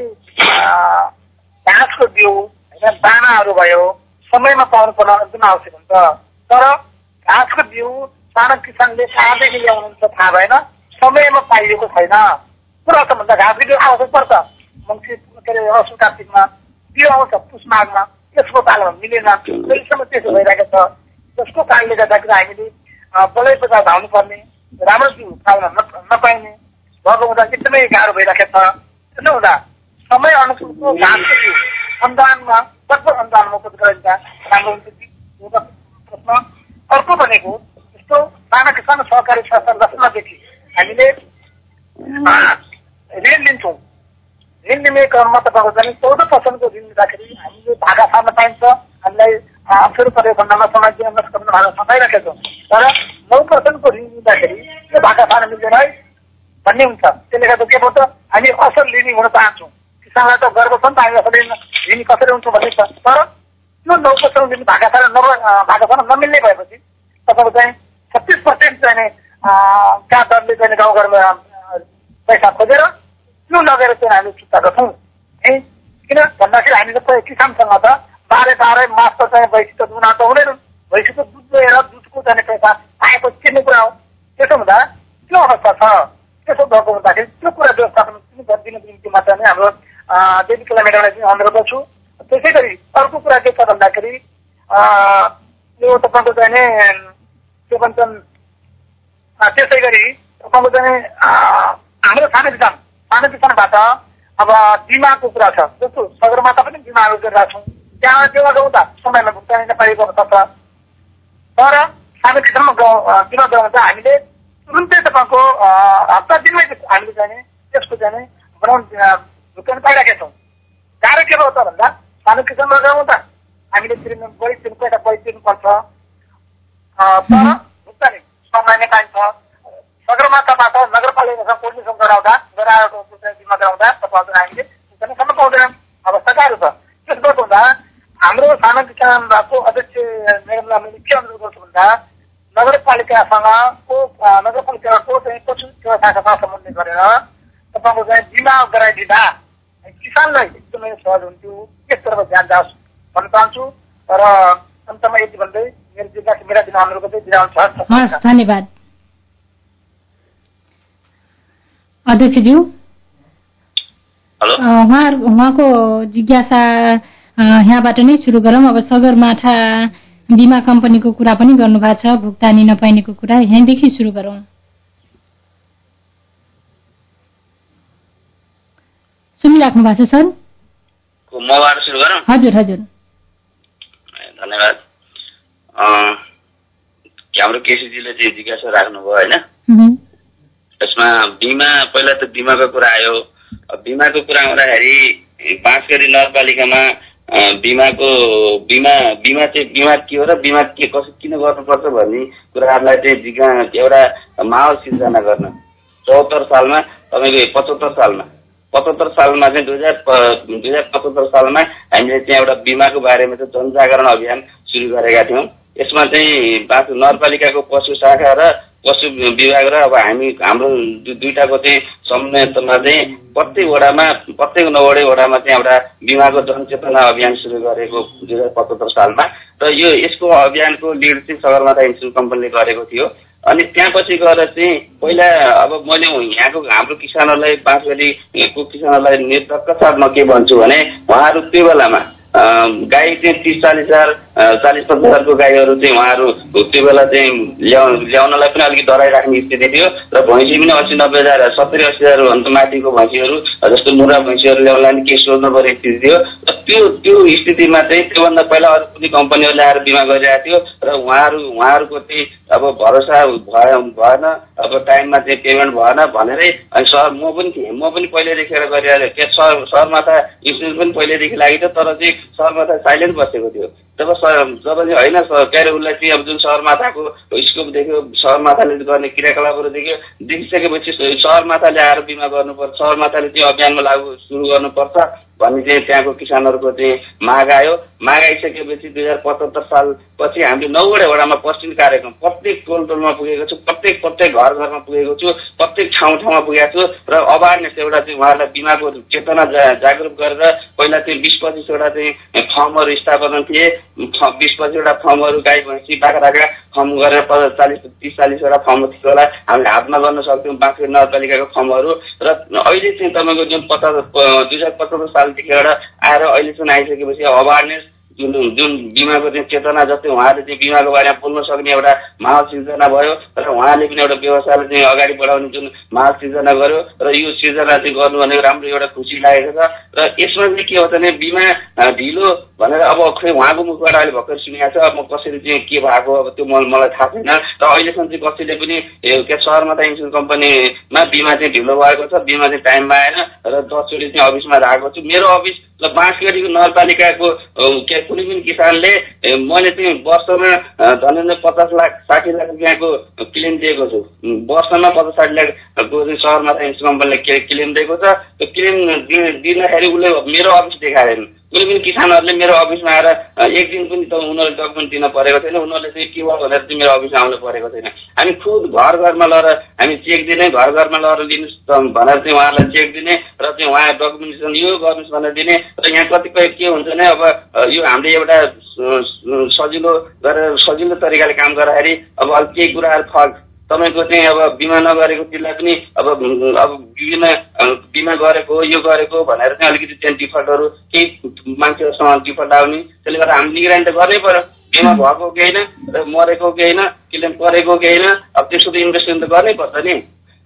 घाँसको बिउ होइन दानाहरू भयो समयमा पाउनु पर्न एकदम आवश्यक हुन्छ। तर घाँसको बिउ सानो किसानले कहाँदेखि ल्याउनुहुन्छ थाहा भएन समयमा पाइएको छैन। पुरा त भन्दा घाँसको बिउ आवश्यक पर्छ। मङ्सिर के अरे असु कार्तिकमा बिउ आउँछ पुष माघमा त्यसको पालो मिलेन अहिलेसम्म त्यसो भइरहेको छ। जसको कारणले गर्दाखेरि हामीले बलै बजार धाउनु पर्ने राम्रो बिउ पाउन न- नपाइने भएको हुँदा एकदमै गाह्रो भइरहेको छ। हुँदा समय अनुकूलको बिउ अनुदानमा कतिपय अनुदानमा राम्रो हुन्छ कि प्रश्न अर्को भनेको यस्तो साना किसान सहकारी संस्था रचनादेखि हामीले ऋण लिन्छौँ ऋण लिने क्रममा तपाईँको चाहिँ चौध पर्सेन्टको ऋण लिँदाखेरि हामीले भागा सार्न पाइन्छ हामीलाई अप्ठ्यारो परेको खण्डमा समाज जीवन भागा छौँ तर नौ पर्सेन्टको ऋण लिँदाखेरि त्यो भागा सार्न मिल्दैन भन्ने हुन्छ। त्यसले गर्दा के पर्छ हामी असल ऋणी हुन चाहन्छौँ। किसानलाई त गर्व छ नि त हामी असल ऋण कसरी हुन्छौँ भन्ने छ। तर त्यो नौ पर्सेन्ट ऋण भागा सार्न नभ अ, भागा सार्न नमिल्ने भएपछि तपाईँको चाहिँ छत्तिस पर्सेन्ट चाहिँ कहाँ दरले चाहिँ गाउँघरमा पैसा खोजेर त्यो लगेर चाहिँ हामी चुक्ता गर्छौँ। है? किन? भन्दाखेरि हामीले त किसानसँग त बाह्रै बाह्रै मास त चाहिँ भैँसी त दुना त हुँदैन। भैँसी त दुध लिएर दुधको जाने पैसा पाएको चिन्ने कुरा हो। त्यसो हुँदा त्यो अवस्था छ। त्यसो भएको हुँदाखेरि त्यो कुरा व्यवस्थापन पनि गरिदिनुको निम्ति मात्र नै हाम्रो अँ, देवी कला मेडालाई चाहिँ अनुरोध गर्छु। त्यसै गरी अर्को कुरा के छ भन्दाखेरि यो तपाईँको चाहिँ के भन्छन् त्यसै गरी तपाईँको चाहिँ हाम्रो सानो किसान सानो किसानबाट अब बिमाको कुरा छ। जस्तो सगरमाथा पनि बिमाहरू गरिरहेको छौँ त्यहाँ त्यो गर्दा समयमा भुक्तानी नपाएको अवस्था छ तर सानो किसानमा बिमा गराउँदा हामीले तुरुन्तै तपाईँको अँ, हप्ता दिनमै हामीले चाहिँ नि त्यसको चाहिँ नि बनाउनु भुक्तानी पाइरहेका छौँ। गाह्रो के भयो त भन्दा सानो किसानमा गराउँदा हामीले तिर्नु बढी तिर्नु पैसा बढी तिर्नुपर्छ तर भुक्तानी समय नै पाइन्छ। सगरमाथाबाट नगरपालिकासँग कोर्डिनेसन गराउँदा गराएको चाहिँ बिमा गराउँदा तपाईँहरू हामीले भुक्तानी सम्म पाउँदैनन् अवस्था गाह्रो छ। त्यसबाट हुँदा हाम्रो सानो किसानको अध्यक्ष म्याडमलाई मैले के अनुरोध गर्छु भन्दा नगरपालिकासँग को अँ, नगरपालिकाको चाहिँ पशु सेवा शाखासँग समन्वय गरेर तपाईँको चाहिँ बिमा गराइदिँदा किसानलाई एकदमै सहज हुन्थ्यो। त्यसतर्फ ध्यान जाओस् भन्न चाहन्छु। र अन्तमा यति भन्दै मेरो जिल्लाको मेरा दिन अनुरोध हस् धन्यवाद। अध्यक्षज्यू। उहाँ उहाँको जिज्ञासा यहाँबाट नै सुरु गरौँ। अब सगरमाथा बिमा कम्पनीको कुरा पनि गर्नुभएको छ भुक्तानी नपाइनेको कुरा यहीँदेखि सुरु गरौँ। सुनिराख्नु भएको छ सर? मबाट सुरु गरौँ? हजुर हजुर। धन्यवाद। हाम्रो केसीजीले चाहिँ जिज्ञासा राख्नुभयो होइन। यसमा बिमा पहिला त बिमाको कुरा आयो। बिमाको कुरा आउँदाखेरि बाँसगढी नगरपालिकामा बिमाको बिमा बिमा चाहिँ बिमा के हो र बिमा के कसो किन गर्नुपर्छ भन्ने कुराहरूलाई चाहिँ जिज्ञा एउटा माहौल सिर्जना गर्न। चौहत्तर सालमा तपाईँको पचहत्तर सालमा पचहत्तर सालमा चाहिँ दुई हजार दुई हजार पचहत्तर सालमा हामीले त्यहाँ एउटा बिमाको बारेमा चाहिँ जनजागरण अभियान सुरु गरेका थियौँ। यसमा चाहिँ बाँस नगरपालिकाको पशु शाखा र पशु विभाग र अब हामी हाम्रो दु- दुईटाको चाहिँ समन्वयमा चाहिँ प्रत्येक वडामा प्रत्येक नौवटै वडामा चाहिँ एउटा बिमाको जनचेतना अभियान सुरु गरेको दुई हजार पचहत्तर सालमा र यो यसको अभियानको लिड चाहिँ सगरमाथा इन्सुरेन्स कम्पनीले गरेको थियो। अनि त्यहाँ पछि गएर चाहिँ पहिला अब मैले यहाँको हाम्रो किसानहरूलाई बाँसगढीको किसानहरूलाई निर्धक्क साथ म के भन्छु भने उहाँहरू त्यो बेलामा गाई चाहिँ तिस चालिस हजार चालिस पचास हजारको गाईहरू चाहिँ उहाँहरू त्यो बेला चाहिँ ल्याउ ल्याउनलाई पनि अलिकति डराइराख्ने स्थिति थियो र भैँसी पनि अस्सी नब्बे हजार सत्तरी अस्सी हजारभन्दा माथिको भैँसीहरू जस्तो मुरा भैँसीहरू ल्याउनलाई पनि केही सोध्नु पर्ने स्थिति थियो र त्यो त्यो स्थितिमा चाहिँ त्योभन्दा पहिला अरू कुनै कम्पनीहरूले आएर बिमा गरिरहेको थियो र उहाँहरू उहाँहरूको चाहिँ अब भरोसा भयो भएन अब टाइममा चाहिँ पेमेन्ट भएन भनेरै अनि सर म पनि थिएँ म पनि पहिल्यैदेखि गरिरहेको थिएँ सर सरमा त इन्सुरेन्स पनि पहिल्यैदेखि लागेको थियो तर चाहिँ सरमा त साइलेन्ट बसेको थियो। जब सर जब चाहिँ होइन के अरे उसलाई चाहिँ अब जुन सगरमाथाको स्कोप देख्यो सगरमाथाले गर्ने क्रियाकलापहरू देख्यो देखिसकेपछि सगरमाथाले आएर बिमा गर्नुपर्छ सगरमाथाले चाहिँ अभियानमा लागु सुरु गर्नुपर्छ। भन्ने चाहिँ त्यहाँको किसानहरूको चाहिँ माग आयो। माग आइसकेपछि दुई हजार पचहत्तर सालपछि हामीले नौवटा वडामा पश्चिम कार्यक्रम प्रत्येक टोल टोलमा पुगेको छु प्रत्येक प्रत्येक घर घरमा पुगेको छु प्रत्येक ठाउँ ठाउँमा पुगेको छु र अवेरनेस एउटा चाहिँ उहाँहरूलाई बिमाको चेतना जा जागरुक गरेर पहिला चाहिँ बिस पच्चिसवटा चाहिँ फर्महरू स्थापना थिए। बिस पच्चिसवटा फर्महरू गाई भैँसी बाख्राका फर्म गरेर चालिस तिस चालिसवटा फर्म थियो होला। हामीले हातमा गर्न सक्थ्यौँ बाँकी नगरपालिकाको फर्महरू। र अहिले चाहिँ तपाईँको जुन पचास दुई हजार पचहत्तर सालदेखिबाट आएर अहिलेसम्म आइसकेपछि अवेरनेस जुन जुन बिमाको चाहिँ चेतना जस्तै उहाँले चाहिँ बिमाको बारेमा बोल्न सक्ने एउटा माहौल सिर्जना भयो र उहाँले पनि एउटा व्यवसायलाई चाहिँ अगाडि बढाउने जुन माहौल सिर्जना गर्यो र यो सिर्जना चाहिँ गर्नु भनेको राम्रो एउटा खुसी लागेको छ र यसमा चाहिँ के हो भने बिमा ढिलो भनेर अब खै उहाँको मुखबाट अहिले भर्खर सुनेको छ म कसरी चाहिँ के भएको अब त्यो मलाई थाहा छैन। र अहिलेसम्म चाहिँ कसैले पनि के सहरमा त इन्सुरेन्स कम्पनीमा बिमा चाहिँ ढिलो भएको छ बिमा चाहिँ टाइममा आएन र दसचोटि चाहिँ अफिसमा राखेको छु। मेरो अफिस ल बाँसगढीको नगरपालिकाको के कुनै पनि किसानले मैले चाहिँ वर्षमा धनेन्द्र पचास लाख साठी लाख रुपियाँको क्लेम दिएको छु। वर्षमा पचास साठी लाखको चाहिँ सहरमा इन्सुरेन्स कम्पनीले क्लेम दिएको छ। त्यो क्लेम दिँदाखेरि उसले मेरो अफिस देखाएन। कुनै पनि किसानहरूले मेरो अफिसमा आएर एक दिन पनि त उनीहरूले डकुमेन्ट दिन परेको छैन उनीहरूले चाहिँ के भयो भनेर चाहिँ मेरो अफिसमा आउनु परेको छैन। हामी खुद घर घरमा लगेर हामी चेक दिने घर घरमा लगेर दिनुहोस् भनेर चाहिँ उहाँहरूलाई चेक दिने र चाहिँ उहाँ डकुमेन्टेसन यो गर्नुहोस् भनेर दिने र यहाँ कतिपय के हुन्छ भने अब यो हामीले एउटा सजिलो गरेर सजिलो तरिकाले काम गर्दाखेरि अब अलिक केही कुराहरू फरक तपाईँको चाहिँ अब बिमा नगरेको चिजलाई पनि अब अब बिमा बिमा गरेको यो गरेको भनेर चाहिँ अलिकति त्यहाँ डिफल्टहरू केही मान्छेहरूसँग डिफल्ट आउने। त्यसले गर्दा हामी निगरानी त गर्नै पर्यो। बिमा भएको केही होइन र मरेको केही होइन क्लेम परेको केही होइन। अब त्यसको त इन्भेस्टमेन्ट त गर्नै पर्छ नि।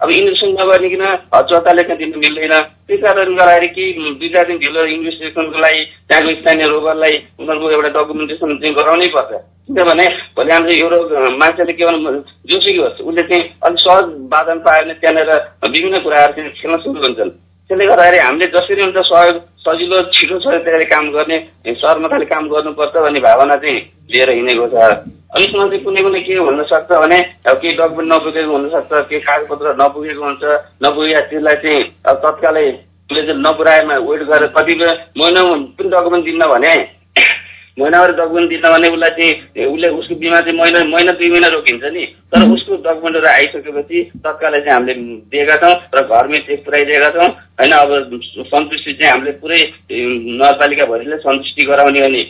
अब इन्भेस्टमेन्ट नगर्नेकिन जताले त्यहाँ दिनु मिल्दैन? त्यही कारणले गर्दाखेरि केही दुई चार दिन ढिलो इन्भेस्टिगेसनको लागि त्यहाँको स्थानीय रोगरलाई उनीहरूको एउटा डकुमेन्टेसन चाहिँ गराउनै पर्छ। किनभने भोलि हाम्रो रोग मान्छेले के भन्नु जोसुकै होस् उसले चाहिँ अलिक सहज बादन पायो भने त्यहाँनिर विभिन्न कुराहरू चाहिँ खेल्न सुरु हुन्छन् त्यसले गर्दाखेरि हामीले जसरी हुन्छ सहयोग सजिलो छिटो छ त्यसरी काम गर्ने सरमताले काम गर्नुपर्छ भन्ने भावना चाहिँ लिएर हिँडेको छ। अहिलेसम्म चाहिँ कुनै कुनै के हुनसक्छ भने अब केही डकुमेन्ट नपुगेको हुनसक्छ केही कागजपत्र नपुगेको हुन्छ नपुगेका त्यसलाई चाहिँ तत्कालै उसले चाहिँ नपुऱ्याएमा वेट गरेर कतिपय महिना पनि डकुमेन्ट दिन्न भने महिनावारी डकुमेन्ट दिन्न भने उसलाई चाहिँ उसले उसको बिमा चाहिँ महिना महिना दुई महिना रोकिन्छ नि। तर उसको डकुमेन्टहरू आइसकेपछि तत्कालै चाहिँ हामीले दिएका छौँ र घरमै चेक पुऱ्याइदिएका छौँ। होइन अब सन्तुष्टि चाहिँ हामीले पुरै नगरपालिकाभरिले सन्तुष्टि गराउने भने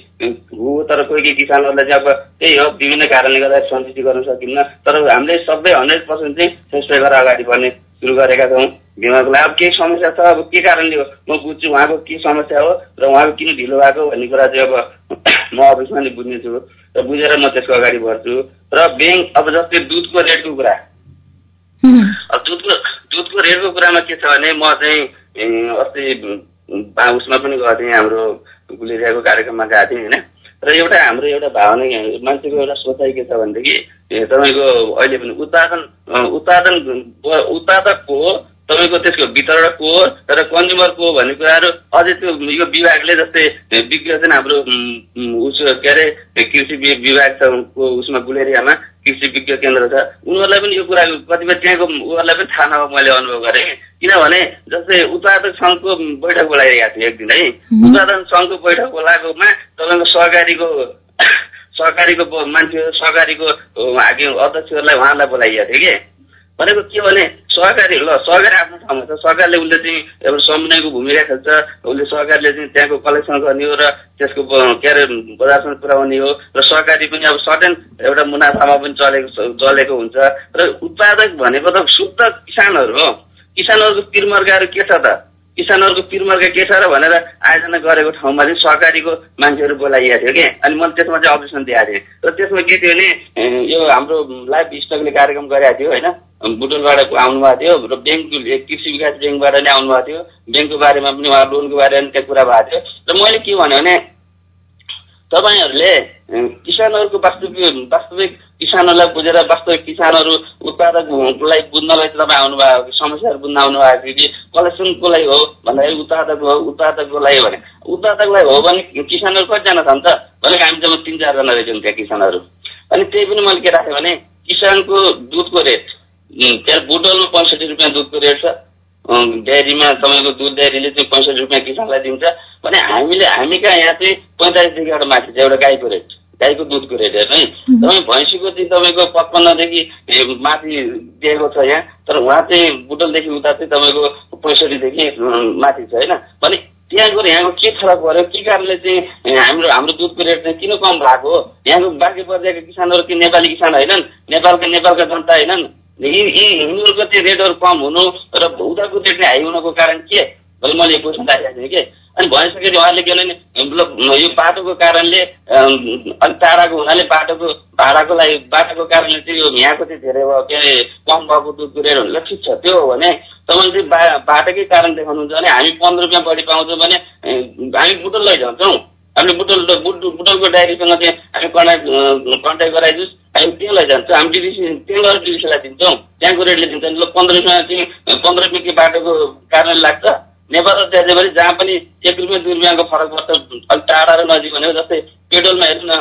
हो तर कोही कोही किसानहरूलाई चाहिँ अब त्यही हो विभिन्न कारणले गर्दा सन्तुष्टि गर्न सकिन्न। तर हामीले सबै हन्ड्रेड पर्सेन्ट चाहिँ सेटिस्फाई गरेर अगाडि बढ्ने सुरु गरेका छौँ। बिमाको अब केही समस्या छ अब के कारणले हो? म बुझ्छु उहाँको के समस्या हो र उहाँको किन ढिलो भएको भन्ने कुरा चाहिँ अब [clears throat] म अफिसमा नै बुझ्नेछु र बुझेर म त्यसको अगाडि बढ्छु। र ब्याङ्क अब जस्तै दुधको रेटको कुरा। दुधको दुधको रेटको कुरामा के छ भने म चाहिँ अस्ति उसमा पनि गएको थिएँ हाम्रो गुलेरियाको कार्यक्रममा गएको थिएँ होइन? र एउटा हाम्रो एउटा भावना मान्छेको एउटा सोचाइ के छ भनेदेखि तपाईँको अहिले पनि उत्पादन उत्पादन उत्पादक को तपाईँको त्यसको वितरक को र कन्ज्युमर को भन्ने कुराहरू अझै त्यो यो विभागले जस्तै विज्ञ चाहिँ हाम्रो उस के अरे कृषि विभाग छ उसमा गुलेरियामा कृषि विज्ञ केन्द्र छ उनीहरूलाई पनि यो कुरा कतिपय त्यहाँको उनीहरूलाई पनि थाहा नभएको मैले अनुभव गरेँ। किनभने जस्तै उत्पादक सङ्घको बैठक बोलाइरहेको थियो एक दिन है। उत्पादन सङ्घको बैठक बोलाएकोमा तपाईँको सहकारीको सहकारीको मान्छे सहकारीको अध्यक्षहरूलाई उहाँलाई बोलाइएको थियो कि। भनेको के भने सहकारी ल सहकारी आफ्नो ठाउँमा छ। सरकारले उसले चाहिँ एउटा समन्वयको भूमिका खेल्छ उसले सरकारले चाहिँ त्यहाँको कलेक्सन गर्ने हो र त्यसको के अरे बजारसम्म पुऱ्याउने हो। र सरकारी पनि अब सर्टेन एउटा मुनाफामा पनि चलेको चलेको हुन्छ। र उत्पादक भनेको त शुद्ध किसानहरू हो। किसानहरूको पिरमर्काहरू के छ त? किसानहरूको पिरमर्का के छ र भनेर आयोजना गरेको ठाउँमा चाहिँ सहकारीको मान्छेहरू बोलाइएको थियो कि? अनि मैले त्यसमा चाहिँ अब्जेक्सन दिएको थिएँ। र त्यसमा के थियो भने यो हाम्रो लाइफ स्टकले कार्यक्रम गरेको थियो होइन? बुटोलबाट आउनुभएको थियो र ब्याङ्कले कृषि विकास ब्याङ्कबाट नै आउनुभएको थियो। ब्याङ्कको बारेमा पनि उहाँ लोनको बारेमा त्यहाँ कुरा भएको थियो। र मैले के भने तपाईँहरूले किसानहरूको वास्तविक वास्तविक किसानहरूलाई बुझेर वास्तविक किसानहरू उत्पादकलाई बुझ्नलाई तपाईँ आउनुभएको कि समस्याहरू बुझ्न आउनुभएको थियो कि? कलेक्सनको लागि हो भन्दाखेरि उत्पादक हो उत्पादकको लागि भने उत्पादकलाई हो भने किसानहरू कतिजना छन् त? भनेको हामी जम्मा तिन चारजना रहेछौँ त्यहाँ किसानहरू। अनि त्यही पनि मैले के राखेँ भने किसानको दुधको रेट त्यहाँ बुटलमा पैँसठी रुपियाँ दुधको रेट छ। डेरीमा तपाईँको दुध डेरीले चाहिँ पैँसठी रुपियाँ किसानलाई दिन्छ। भने हामीले हामी कहाँ यहाँ चाहिँ पैँतालिसदेखिबाट माथि छ एउटा गाईको रेट गाईको दुधको रेट हेर्नु है। तपाईँ भैँसीको चाहिँ तपाईँको पचपन्नदेखि माथि दिएको छ यहाँ तर उहाँ चाहिँ बुटलदेखि उता चाहिँ तपाईँको पैँसठीदेखि माथि छ होइन? भने त्यहाँ गएर यहाँको के फरक पऱ्यो के कारणले चाहिँ हाम्रो हाम्रो दुधको रेट चाहिँ किन कम भएको हो? यहाँको बाँकी पर्जाका किसानहरू कि नेपाली किसान होइनन्? नेपालका नेपालका जनता होइनन्? यी यी यिनीहरूको चाहिँ रेटहरू कम हुनु र उताको रेट चाहिँ हाई हुनुको कारण के? मैले यो क्वेसन राखेको थिएँ कि? अनि भइसकेपछि उहाँले के भने यो बाटोको कारणले अलिक टाढाको हुनाले बाटोको भाडाको लागि बाटोको कारणले चाहिँ यो यहाँको चाहिँ धेरै भयो के अरे कम भएको दुधको रेट हुनु ठिक छ। त्यो हो भने तपाईँले चाहिँ बा बाटोकै कारण देखाउनुहुन्छ भने हामी पन्ध्र रुपियाँ बढी पाउँछौँ भने हामी बुटल लैजान्छौँ। हामीले बुटल बुट बुटलको डायरीसँग चाहिँ हामी कन्ट्याक्ट कन्ट्याक्ट गराइदिनुहोस् हामी त्यहाँ लैजान्छौँ हामी डिडिसी त्यहाँ डिडिसीलाई दिन्छौँ त्यहाँको रेटले दिन्छ ल पन्ध्र रुपियाँ चाहिँ पन्ध्र रुपियाँ बाटोको कारणले लाग्छ नेपाल र पनि जहाँ पनि एक रुपियाँ दुई रुपियाँको फरक पर्छ अलिक टाढा र नजिक भनेको जस्तै पेट्रोलमा हेर्नु न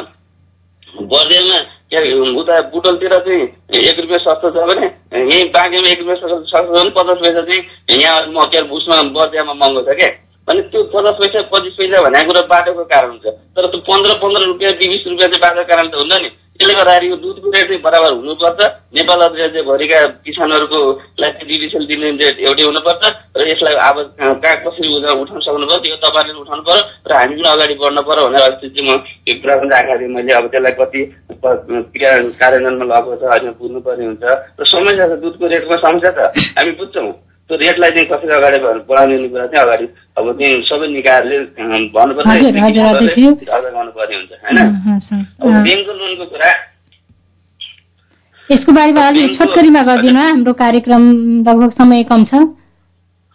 बर्दियामा के उता बुटलतिर चाहिँ एक रुपियाँ सस्तो छ भने यहीँ बाँकीमा एक रुपियाँ सस्तो छ भने पचास पैसा चाहिँ यहाँ म के उसमा बर्दियामा महँगो छ क्या भने त्यो पचास पैसा पच्चिस पैसा भनेको कुरो बाटोको कारण हुन्छ। तर त्यो पन्ध्र पन्ध्र रुपियाँ बिस रुपियाँ चाहिँ बाटोको कारण त हुन्छ नि। त्यसले गर्दाखेरि यो दुधको रेट चाहिँ बराबर हुनुपर्छ। नेपाल राज्यभरिका किसानहरूको लागि डिडिसिएल दिने रेट एउटै हुनुपर्छ र यसलाई अब कहाँ कसरी उठाउन सक्नुभयो त्यो तपाईँहरूले उठाउनु पऱ्यो र हामी पनि अगाडि बढ्नु पऱ्यो भनेर अस्ति चाहिँ म यो कुरा पनि राखेको मैले अब त्यसलाई कति क्रिया कार्यान्वयनमा लगेको छ अहिले बुझ्नुपर्ने हुन्छ। र समस्या छ दुधको रेटमा समस्या छ। हामी बुझ्छौँ। त्यो रेटलाई चाहिँ कसरी अगाडि बढाउने कुरा चाहिँ अगाडि अब चाहिँ सबै निकायहरूले भन्नुपर्छ गर्नुपर्ने हुन्छ होइन? ब्याङ्कको लोनको कुरा यसको बारेमा अलिक छोटकरीमा गरिदिनु हाम्रो कार्यक्रम लगभग समय कम छ।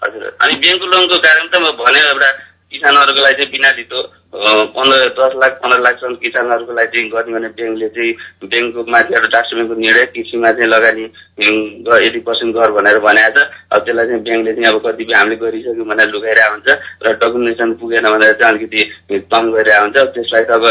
हजुर। अनि ब्याङ्कको लोनको कारण त म भने एउटा किसानहरूको लागि चाहिँ बिना धितो पन्ध्र दस लाख पन्ध्र लाखसम्म किसानहरूको लागि चाहिँ गर्ने भने ब्याङ्कले चाहिँ ब्याङ्कको माथि एउटा डास्टबिनको निर्णय कृषिमा चाहिँ लगानी एटी पर्सेन्ट गर भनेर भनेको छ। अब त्यसलाई चाहिँ ब्याङ्कले चाहिँ अब कतिपय हामीले गरिसक्यौँ भनेर लुगाइरहेको हुन्छ र डकुमेन्टेसन पुगेन भनेर चाहिँ अलिकति कम गरिरहेको हुन्छ त्यसलाई त अब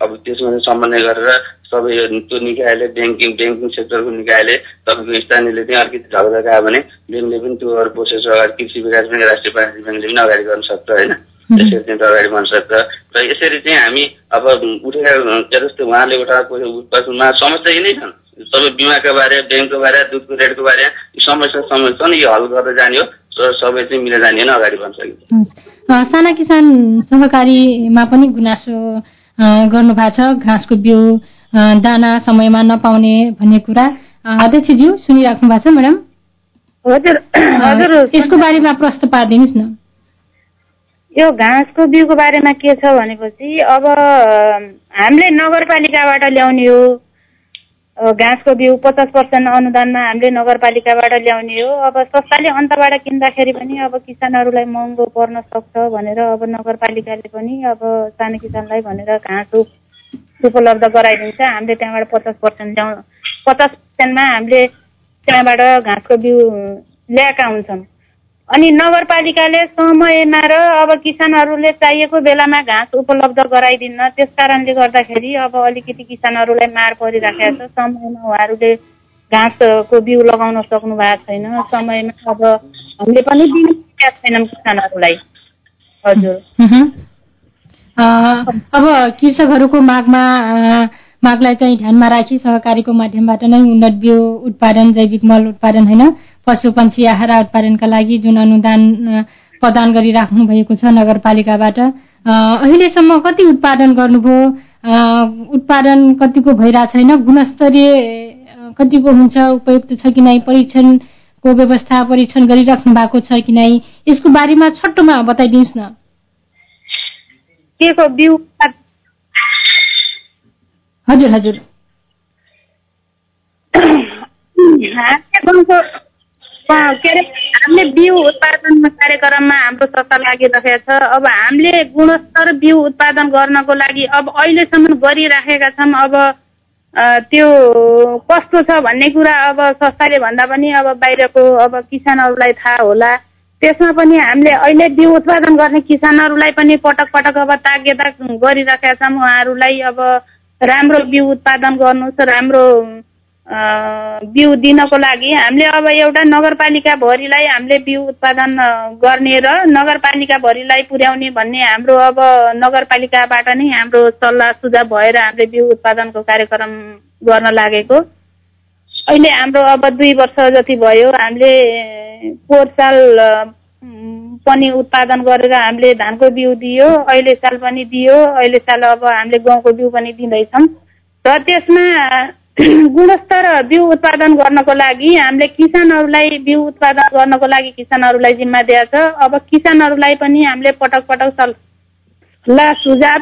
अब त्यसमा चाहिँ समन्वय गरेर सबै त्यो निकायले ब्याङ्किङ ब्याङ्किङ सेक्टरको निकायले तपाईँको स्थानीयले चाहिँ अलिकति आयो भने ब्याङ्कले पनि त्यो प्रोसेस अगाडि कृषि विकास ब्याङ्क राष्ट्रिय वाणिज्य ब्याङ्कले पनि अगाडि गर्न सक्छ होइन? यसरी चाहिँ अगाडि बढ्न सक्छ र यसरी चाहिँ हामी अब उठेका जस्तै उहाँले उठाएको समस्या यी नै छन्। सबै बिमाका बारे ब्याङ्कको बारे दुधको रेटको बारे समस्या समस्या छन् यो हल गर्दै जाने हो सबै चाहिँ मिलेर जाने होइन अगाडि बढ्न सकिन्छ। साना किसान सहकारीमा पनि गुनासो गर्नु भएको छ। घाँसको बिउ दाना समयमा नपाउने भन्ने कुरा। अध्यक्षज्यू सुनिराख्नु भएको छ म्याडम? हजुर। हजुर। यसको बारेमा प्रश्न पारिदिनुहोस् न। यो घाँसको बिउको बारेमा के छ भनेपछि अब हामीले नगरपालिकाबाट ल्याउने हो। घाँसको बिउ पचास पर्सेन्ट अनुदानमा हामीले नगरपालिकाबाट ल्याउने हो। अब सस्ताले अन्तबाट किन्दाखेरि पनि अब किसानहरूलाई महँगो पर्न सक्छ भनेर अब नगरपालिकाले पनि अब सानो किसानलाई भनेर घाँस उपलब्ध गराइदिन्छ। हामीले त्यहाँबाट पचास पर्सेन्ट ल्याउ पचास पर्सेन्टमा हामीले त्यहाँबाट घाँसको बिउ ल्याएका हुन्छौँ अनि नगरपालिकाले समयमा र अब किसानहरूले चाहिएको बेलामा घाँस उपलब्ध गराइदिन्न। त्यस कारणले गर्दाखेरि अब अलिकति किसानहरूलाई मार परिराखेको छ। समयमा उहाँहरूले घाँसको बिउ लगाउन सक्नु भएको छैन। समयमा अब हामीले पनि दिनु छैनौँ किसानहरूलाई। हजुर। अब कृषकहरूको मागमा मागलाई चाहिँ ध्यानमा राखी सहकारीको माध्यमबाट नै उन्नत बिउ उत्पादन जैविक मल उत्पादन होइन? पशु आहारा उत्पादनका लागि जुन अनुदान प्रदान गरिराख्नु भएको छ नगरपालिकाबाट अहिलेसम्म कति उत्पादन गर्नुभयो? उत्पादन कतिको भइरहेको छैन? गुणस्तरीय कतिको हुन्छ? उपयुक्त छ कि नै परीक्षण को व्यवस्था परीक्षण गरिराख्नु भएको छ कि नै यसको बारेमा छोटोमा बताइदिनुहोस् न। हजुर हजुर। [coughs] के अरे हामीले बिउ उत्पादन कार्यक्रममा हाम्रो संस्था लागिरहेको छ। अब हामीले गुणस्तर बिउ उत्पादन गर्नको लागि अब अहिलेसम्म गरिराखेका छौँ। अब त्यो कस्तो छ भन्ने कुरा अब संस्थाले भन्दा पनि अब बाहिरको अब किसानहरूलाई थाहा होला। त्यसमा पनि हामीले अहिले बिउ उत्पादन गर्ने किसानहरूलाई पनि पटक पटक अब ताग्यता गरिराखेका छौँ। उहाँहरूलाई अब राम्रो बिउ उत्पादन गर्नुहोस् राम्रो बिउ दिनको लागि हामीले अब एउटा नगरपालिकाभरिलाई हामीले बिउ उत्पादन गर्ने र नगरपालिकाभरिलाई पुर्याउने भन्ने हाम्रो अब नगरपालिकाबाट नै हाम्रो सल्लाह सुझाव भएर हामीले बिउ उत्पादनको कार्यक्रम गर्न लागेको। अहिले हाम्रो अब दुई वर्ष जति भयो हामीले पोहोर साल पनि उत्पादन गरेर हामीले धानको बिउ दियो अहिले साल पनि दियो अहिले साल अब हामीले गहुँको बिउ पनि दिँदैछौँ। र त्यसमा गुणस्तर बिउ उत्पादन गर्नको लागि हामीले किसानहरूलाई बिउ उत्पादन गर्नको लागि किसानहरूलाई जिम्मा दिएको छ। अब किसानहरूलाई पनि हामीले पटक पटक सल्लाह सुझाव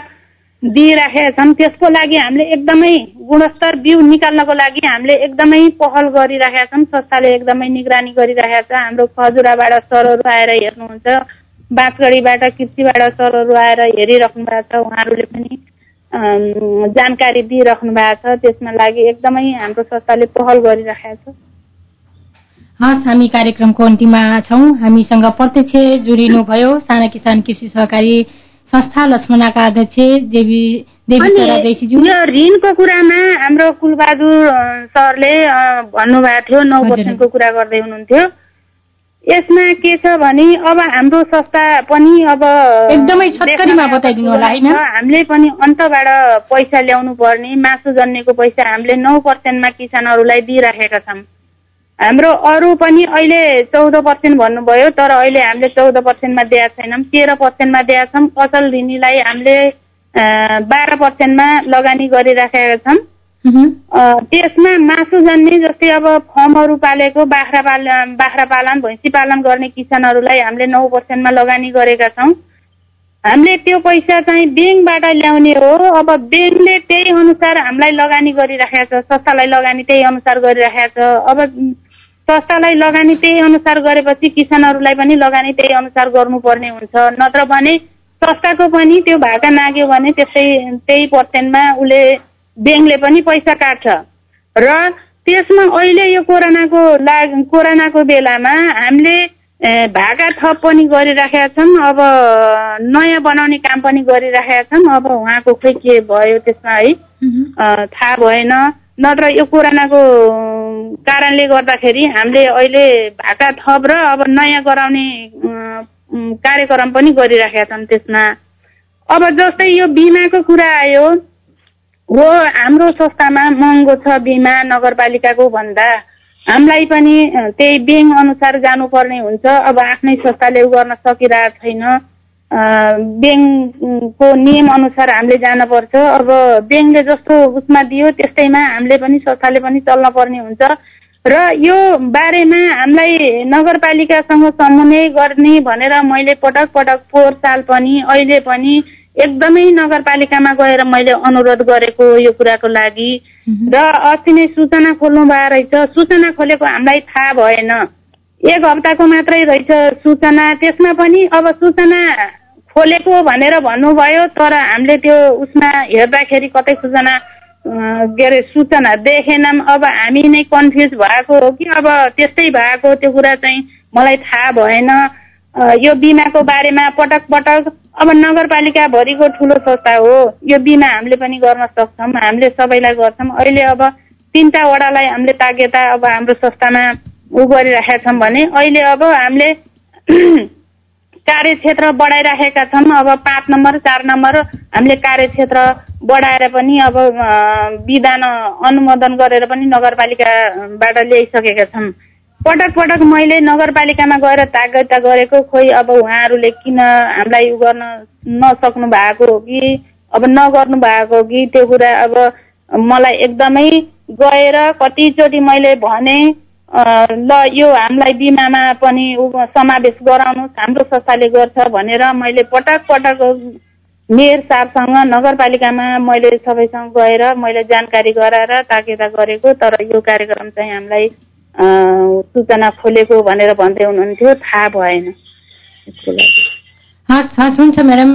दिइराखेका छौँ त्यसको लागि हामीले एकदमै गुणस्तर बिउ निकाल्नको लागि हामीले एकदमै पहल गरिराखेका छौँ संस्थाले एकदमै निगरानी गरिराखेका छ। हाम्रो खजुराबाट सरहरू आएर हेर्नुहुन्छ। बाँसगढीबाट कृषिबाट सरहरू आएर हेरिराख्नु भएको छ। उहाँहरूले पनि जानकारी दिइराख्नु भएको छ। त्यसमा लागि एकदमै हाम्रो संस्थाले पहल गरिराखेको छ। हस् हामी कार्यक्रमको अन्तिममा छौँ। हामीसँग प्रत्यक्ष जोडिनुभयो साना किसान कृषि सहकारी संस्था लक्ष्मणाका अध्यक्ष देवी देवी यो ऋणको कुरामा हाम्रो कुलबहादुर सरले भन्नुभएको थियो। नौ पर्सेन्टको कुरा गर्दै हुनुहुन्थ्यो। यसमा के छ भने अब हाम्रो संस्था पनि अब एकदमै बताइदिनु होला होइन? हामीले पनि अन्तबाट पैसा ल्याउनु पर्ने मासु जन्नेको पैसा हामीले नौ पर्सेन्टमा किसानहरूलाई दिइराखेका छौँ। हाम्रो अरू पनि अहिले चौध पर्सेन्ट भन्नुभयो तर अहिले हामीले चौध पर्सेन्टमा दिएको छैनौँ तेह्र पर्सेन्टमा दिएका छौँ। असल ऋणीलाई हामीले बाह्र पर्सेन्टमा लगानी गरिराखेका छौँ। त्यसमा मासु जन्ने जस्तै अब फर्महरू पालेको बाख्रा पाल बाख्रा पालन भैँसी पालन गर्ने किसानहरूलाई हामीले नौ पर्सेन्टमा लगानी गरेका छौँ। हामीले त्यो पैसा चाहिँ ब्याङ्कबाट ल्याउने हो। अब ब्याङ्कले त्यही अनुसार हामीलाई लगानी गरिराखेको छ संस्थालाई लगानी त्यही अनुसार गरिराखेको छ। अब संस्थालाई लगानी त्यही अनुसार गरेपछि किसानहरूलाई पनि लगानी त्यही अनुसार गर्नुपर्ने हुन्छ। नत्र भने संस्थाको पनि त्यो भाका नाग्यो भने त्यस्तै त्यही पर्सेन्टमा उसले ब्याङ्कले पनि पैसा काट्छ। र त्यसमा अहिले यो कोरोनाको ला कोरोनाको बेलामा हामीले भाका थप पनि गरिराखेका छौँ। अब नयाँ बनाउने काम पनि गरिराखेका छौँ। अब उहाँको खोइ के भयो त्यसमा है थाहा भएन। नत्र यो कोरोनाको कारणले गर्दाखेरि हामीले अहिले भाका थप र अब नयाँ गराउने कार्यक्रम पनि गरिराखेका छौँ त्यसमा। अब जस्तै यो बिमाको कुरा आयो हो हाम्रो संस्थामा महँगो छ बिमा नगरपालिकाको भन्दा। हामीलाई पनि त्यही ब्याङ्क अनुसार जानुपर्ने हुन्छ। अब आफ्नै संस्थाले गर्न सकिरहेको छैन। ब्याङ्कको नियम अनुसार हामीले जानुपर्छ। अब ब्याङ्कले जस्तो उसमा दियो त्यस्तैमा हामीले पनि संस्थाले पनि चल्न पर्ने हुन्छ। र यो बारेमा हामीलाई नगरपालिकासँग समन्वय गर्ने भनेर मैले पटक पटक पोहोर साल पनि अहिले पनि एकदमै नगरपालिकामा गएर मैले अनुरोध गरेको यो कुराको लागि। र अस्ति नै सूचना खोल्नु भएको रहेछ। सूचना खोलेको हामीलाई थाहा भएन। एक हप्ताको मात्रै रहेछ सूचना। त्यसमा पनि अब सूचना खोलेको भनेर भन्नुभयो तर हामीले त्यो उसमा हेर्दाखेरि कतै सूचना के अरे सूचना देखेनौँ अब हामी नै कन्फ्युज भएको हो कि अब त्यस्तै भएको त्यो कुरा चाहिँ मलाई थाहा भएन। यो बिमाको बारेमा पटक पटक अब नगरपालिकाभरिको ठुलो संस्था हो यो बिमा हामीले पनि गर्न सक्छौँ हामीले सबैलाई गर्छौँ। अहिले अब तिनवटा वडालाई हामीले तागेता अब हाम्रो संस्थामा उ गरिराखेका छौँ भने अहिले अब हामीले [clears throat] कार्यक्षेत्र बढाइराखेका छौँ। अब पाँच नम्बर चार नम्बर हामीले कार्यक्षेत्र बढाएर पनि अब विधान अनुमोदन गरेर पनि नगरपालिकाबाट ल्याइसकेका छौँ। पटक पटक मैले नगरपालिकामा गएर तागता गरेको खोइ अब उहाँहरूले किन हामीलाई उ गर्न नसक्नु भएको हो कि? अब नगर्नु भएको हो कि? त्यो कुरा अब मलाई एकदमै गएर कतिचोटि मैले भने ल यो हामीलाई बिमामा पनि समावेश गराउनुहोस् हाम्रो संस्थाले गर्छ भनेर मैले पटक पटक मेयर साहबसँग नगरपालिकामा मैले सबैसँग गएर मैले जानकारी गराएर ताकेता गरेको तर यो कार्यक्रम चाहिँ हामीलाई सूचना खोलेको भनेर भन्दै हुनुहुन्थ्यो थाहा भएन। हस् हस् हुन्छ म्याडम।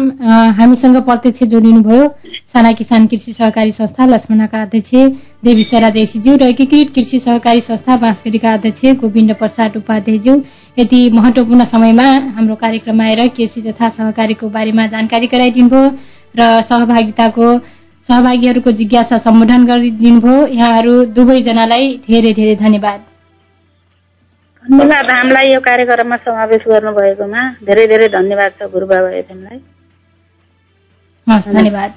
हामीसँग प्रत्यक्ष जोडिनुभयो। साना किसान कृषि सहकारी संस्था लक्ष्मणका अध्यक्ष देवी सेरा देशीज्यू र एकीकृत कृषि सहकारी संस्था बाँसगढीका अध्यक्ष गोविन्द प्रसाद उपाध्यायज्यू। यति महत्वपूर्ण समयमा हाम्रो कार्यक्रममा आएर कृषि तथा सहकारीको बारेमा जानकारी गराइदिनुभयो र सहभागिताको सहभागीहरूको जिज्ञासा सम्बोधन गरिदिनुभयो। यहाँहरू दुवैजनालाई धेरै धेरै धन्यवाद। धन्यवाद हामीलाई यो कार्यक्रममा समावेश गर्नुभएकोमा धेरै धेरै धन्यवाद छ गुरुबाबा एफएमलाई। धन्यवाद।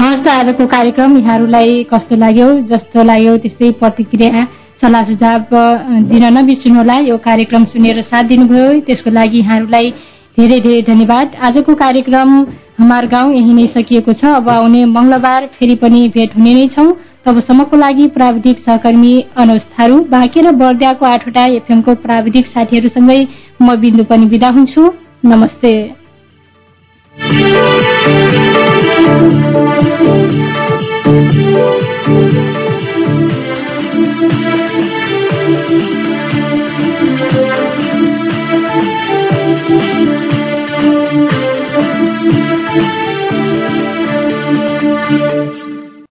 हस् त आजको कार्यक्रम यहाँहरूलाई कस्तो लाग्यो जस्तो लाग्यो त्यस्तै प्रतिक्रिया सल्लाह सुझाव दिन नबिर्सिनुहोला। यो कार्यक्रम सुनेर साथ दिनुभयो। त्यसको लागि यहाँहरूलाई धेरै धेरै धन्यवाद। आजको कार्यक्रम हाम्रो गाउँ यही नै सकिएको छ। अब आउने मङ्गलबार फेरि पनि भेट हुने नै छौँ। तबसम्मको लागि प्राविधिक सहकर्मी अनुज थारू बाँके र बर्दियाको आठवटा एफएमको प्राविधिक साथीहरूसँगै म बिन्दु पनि विदा हुन्छु। नमस्ते।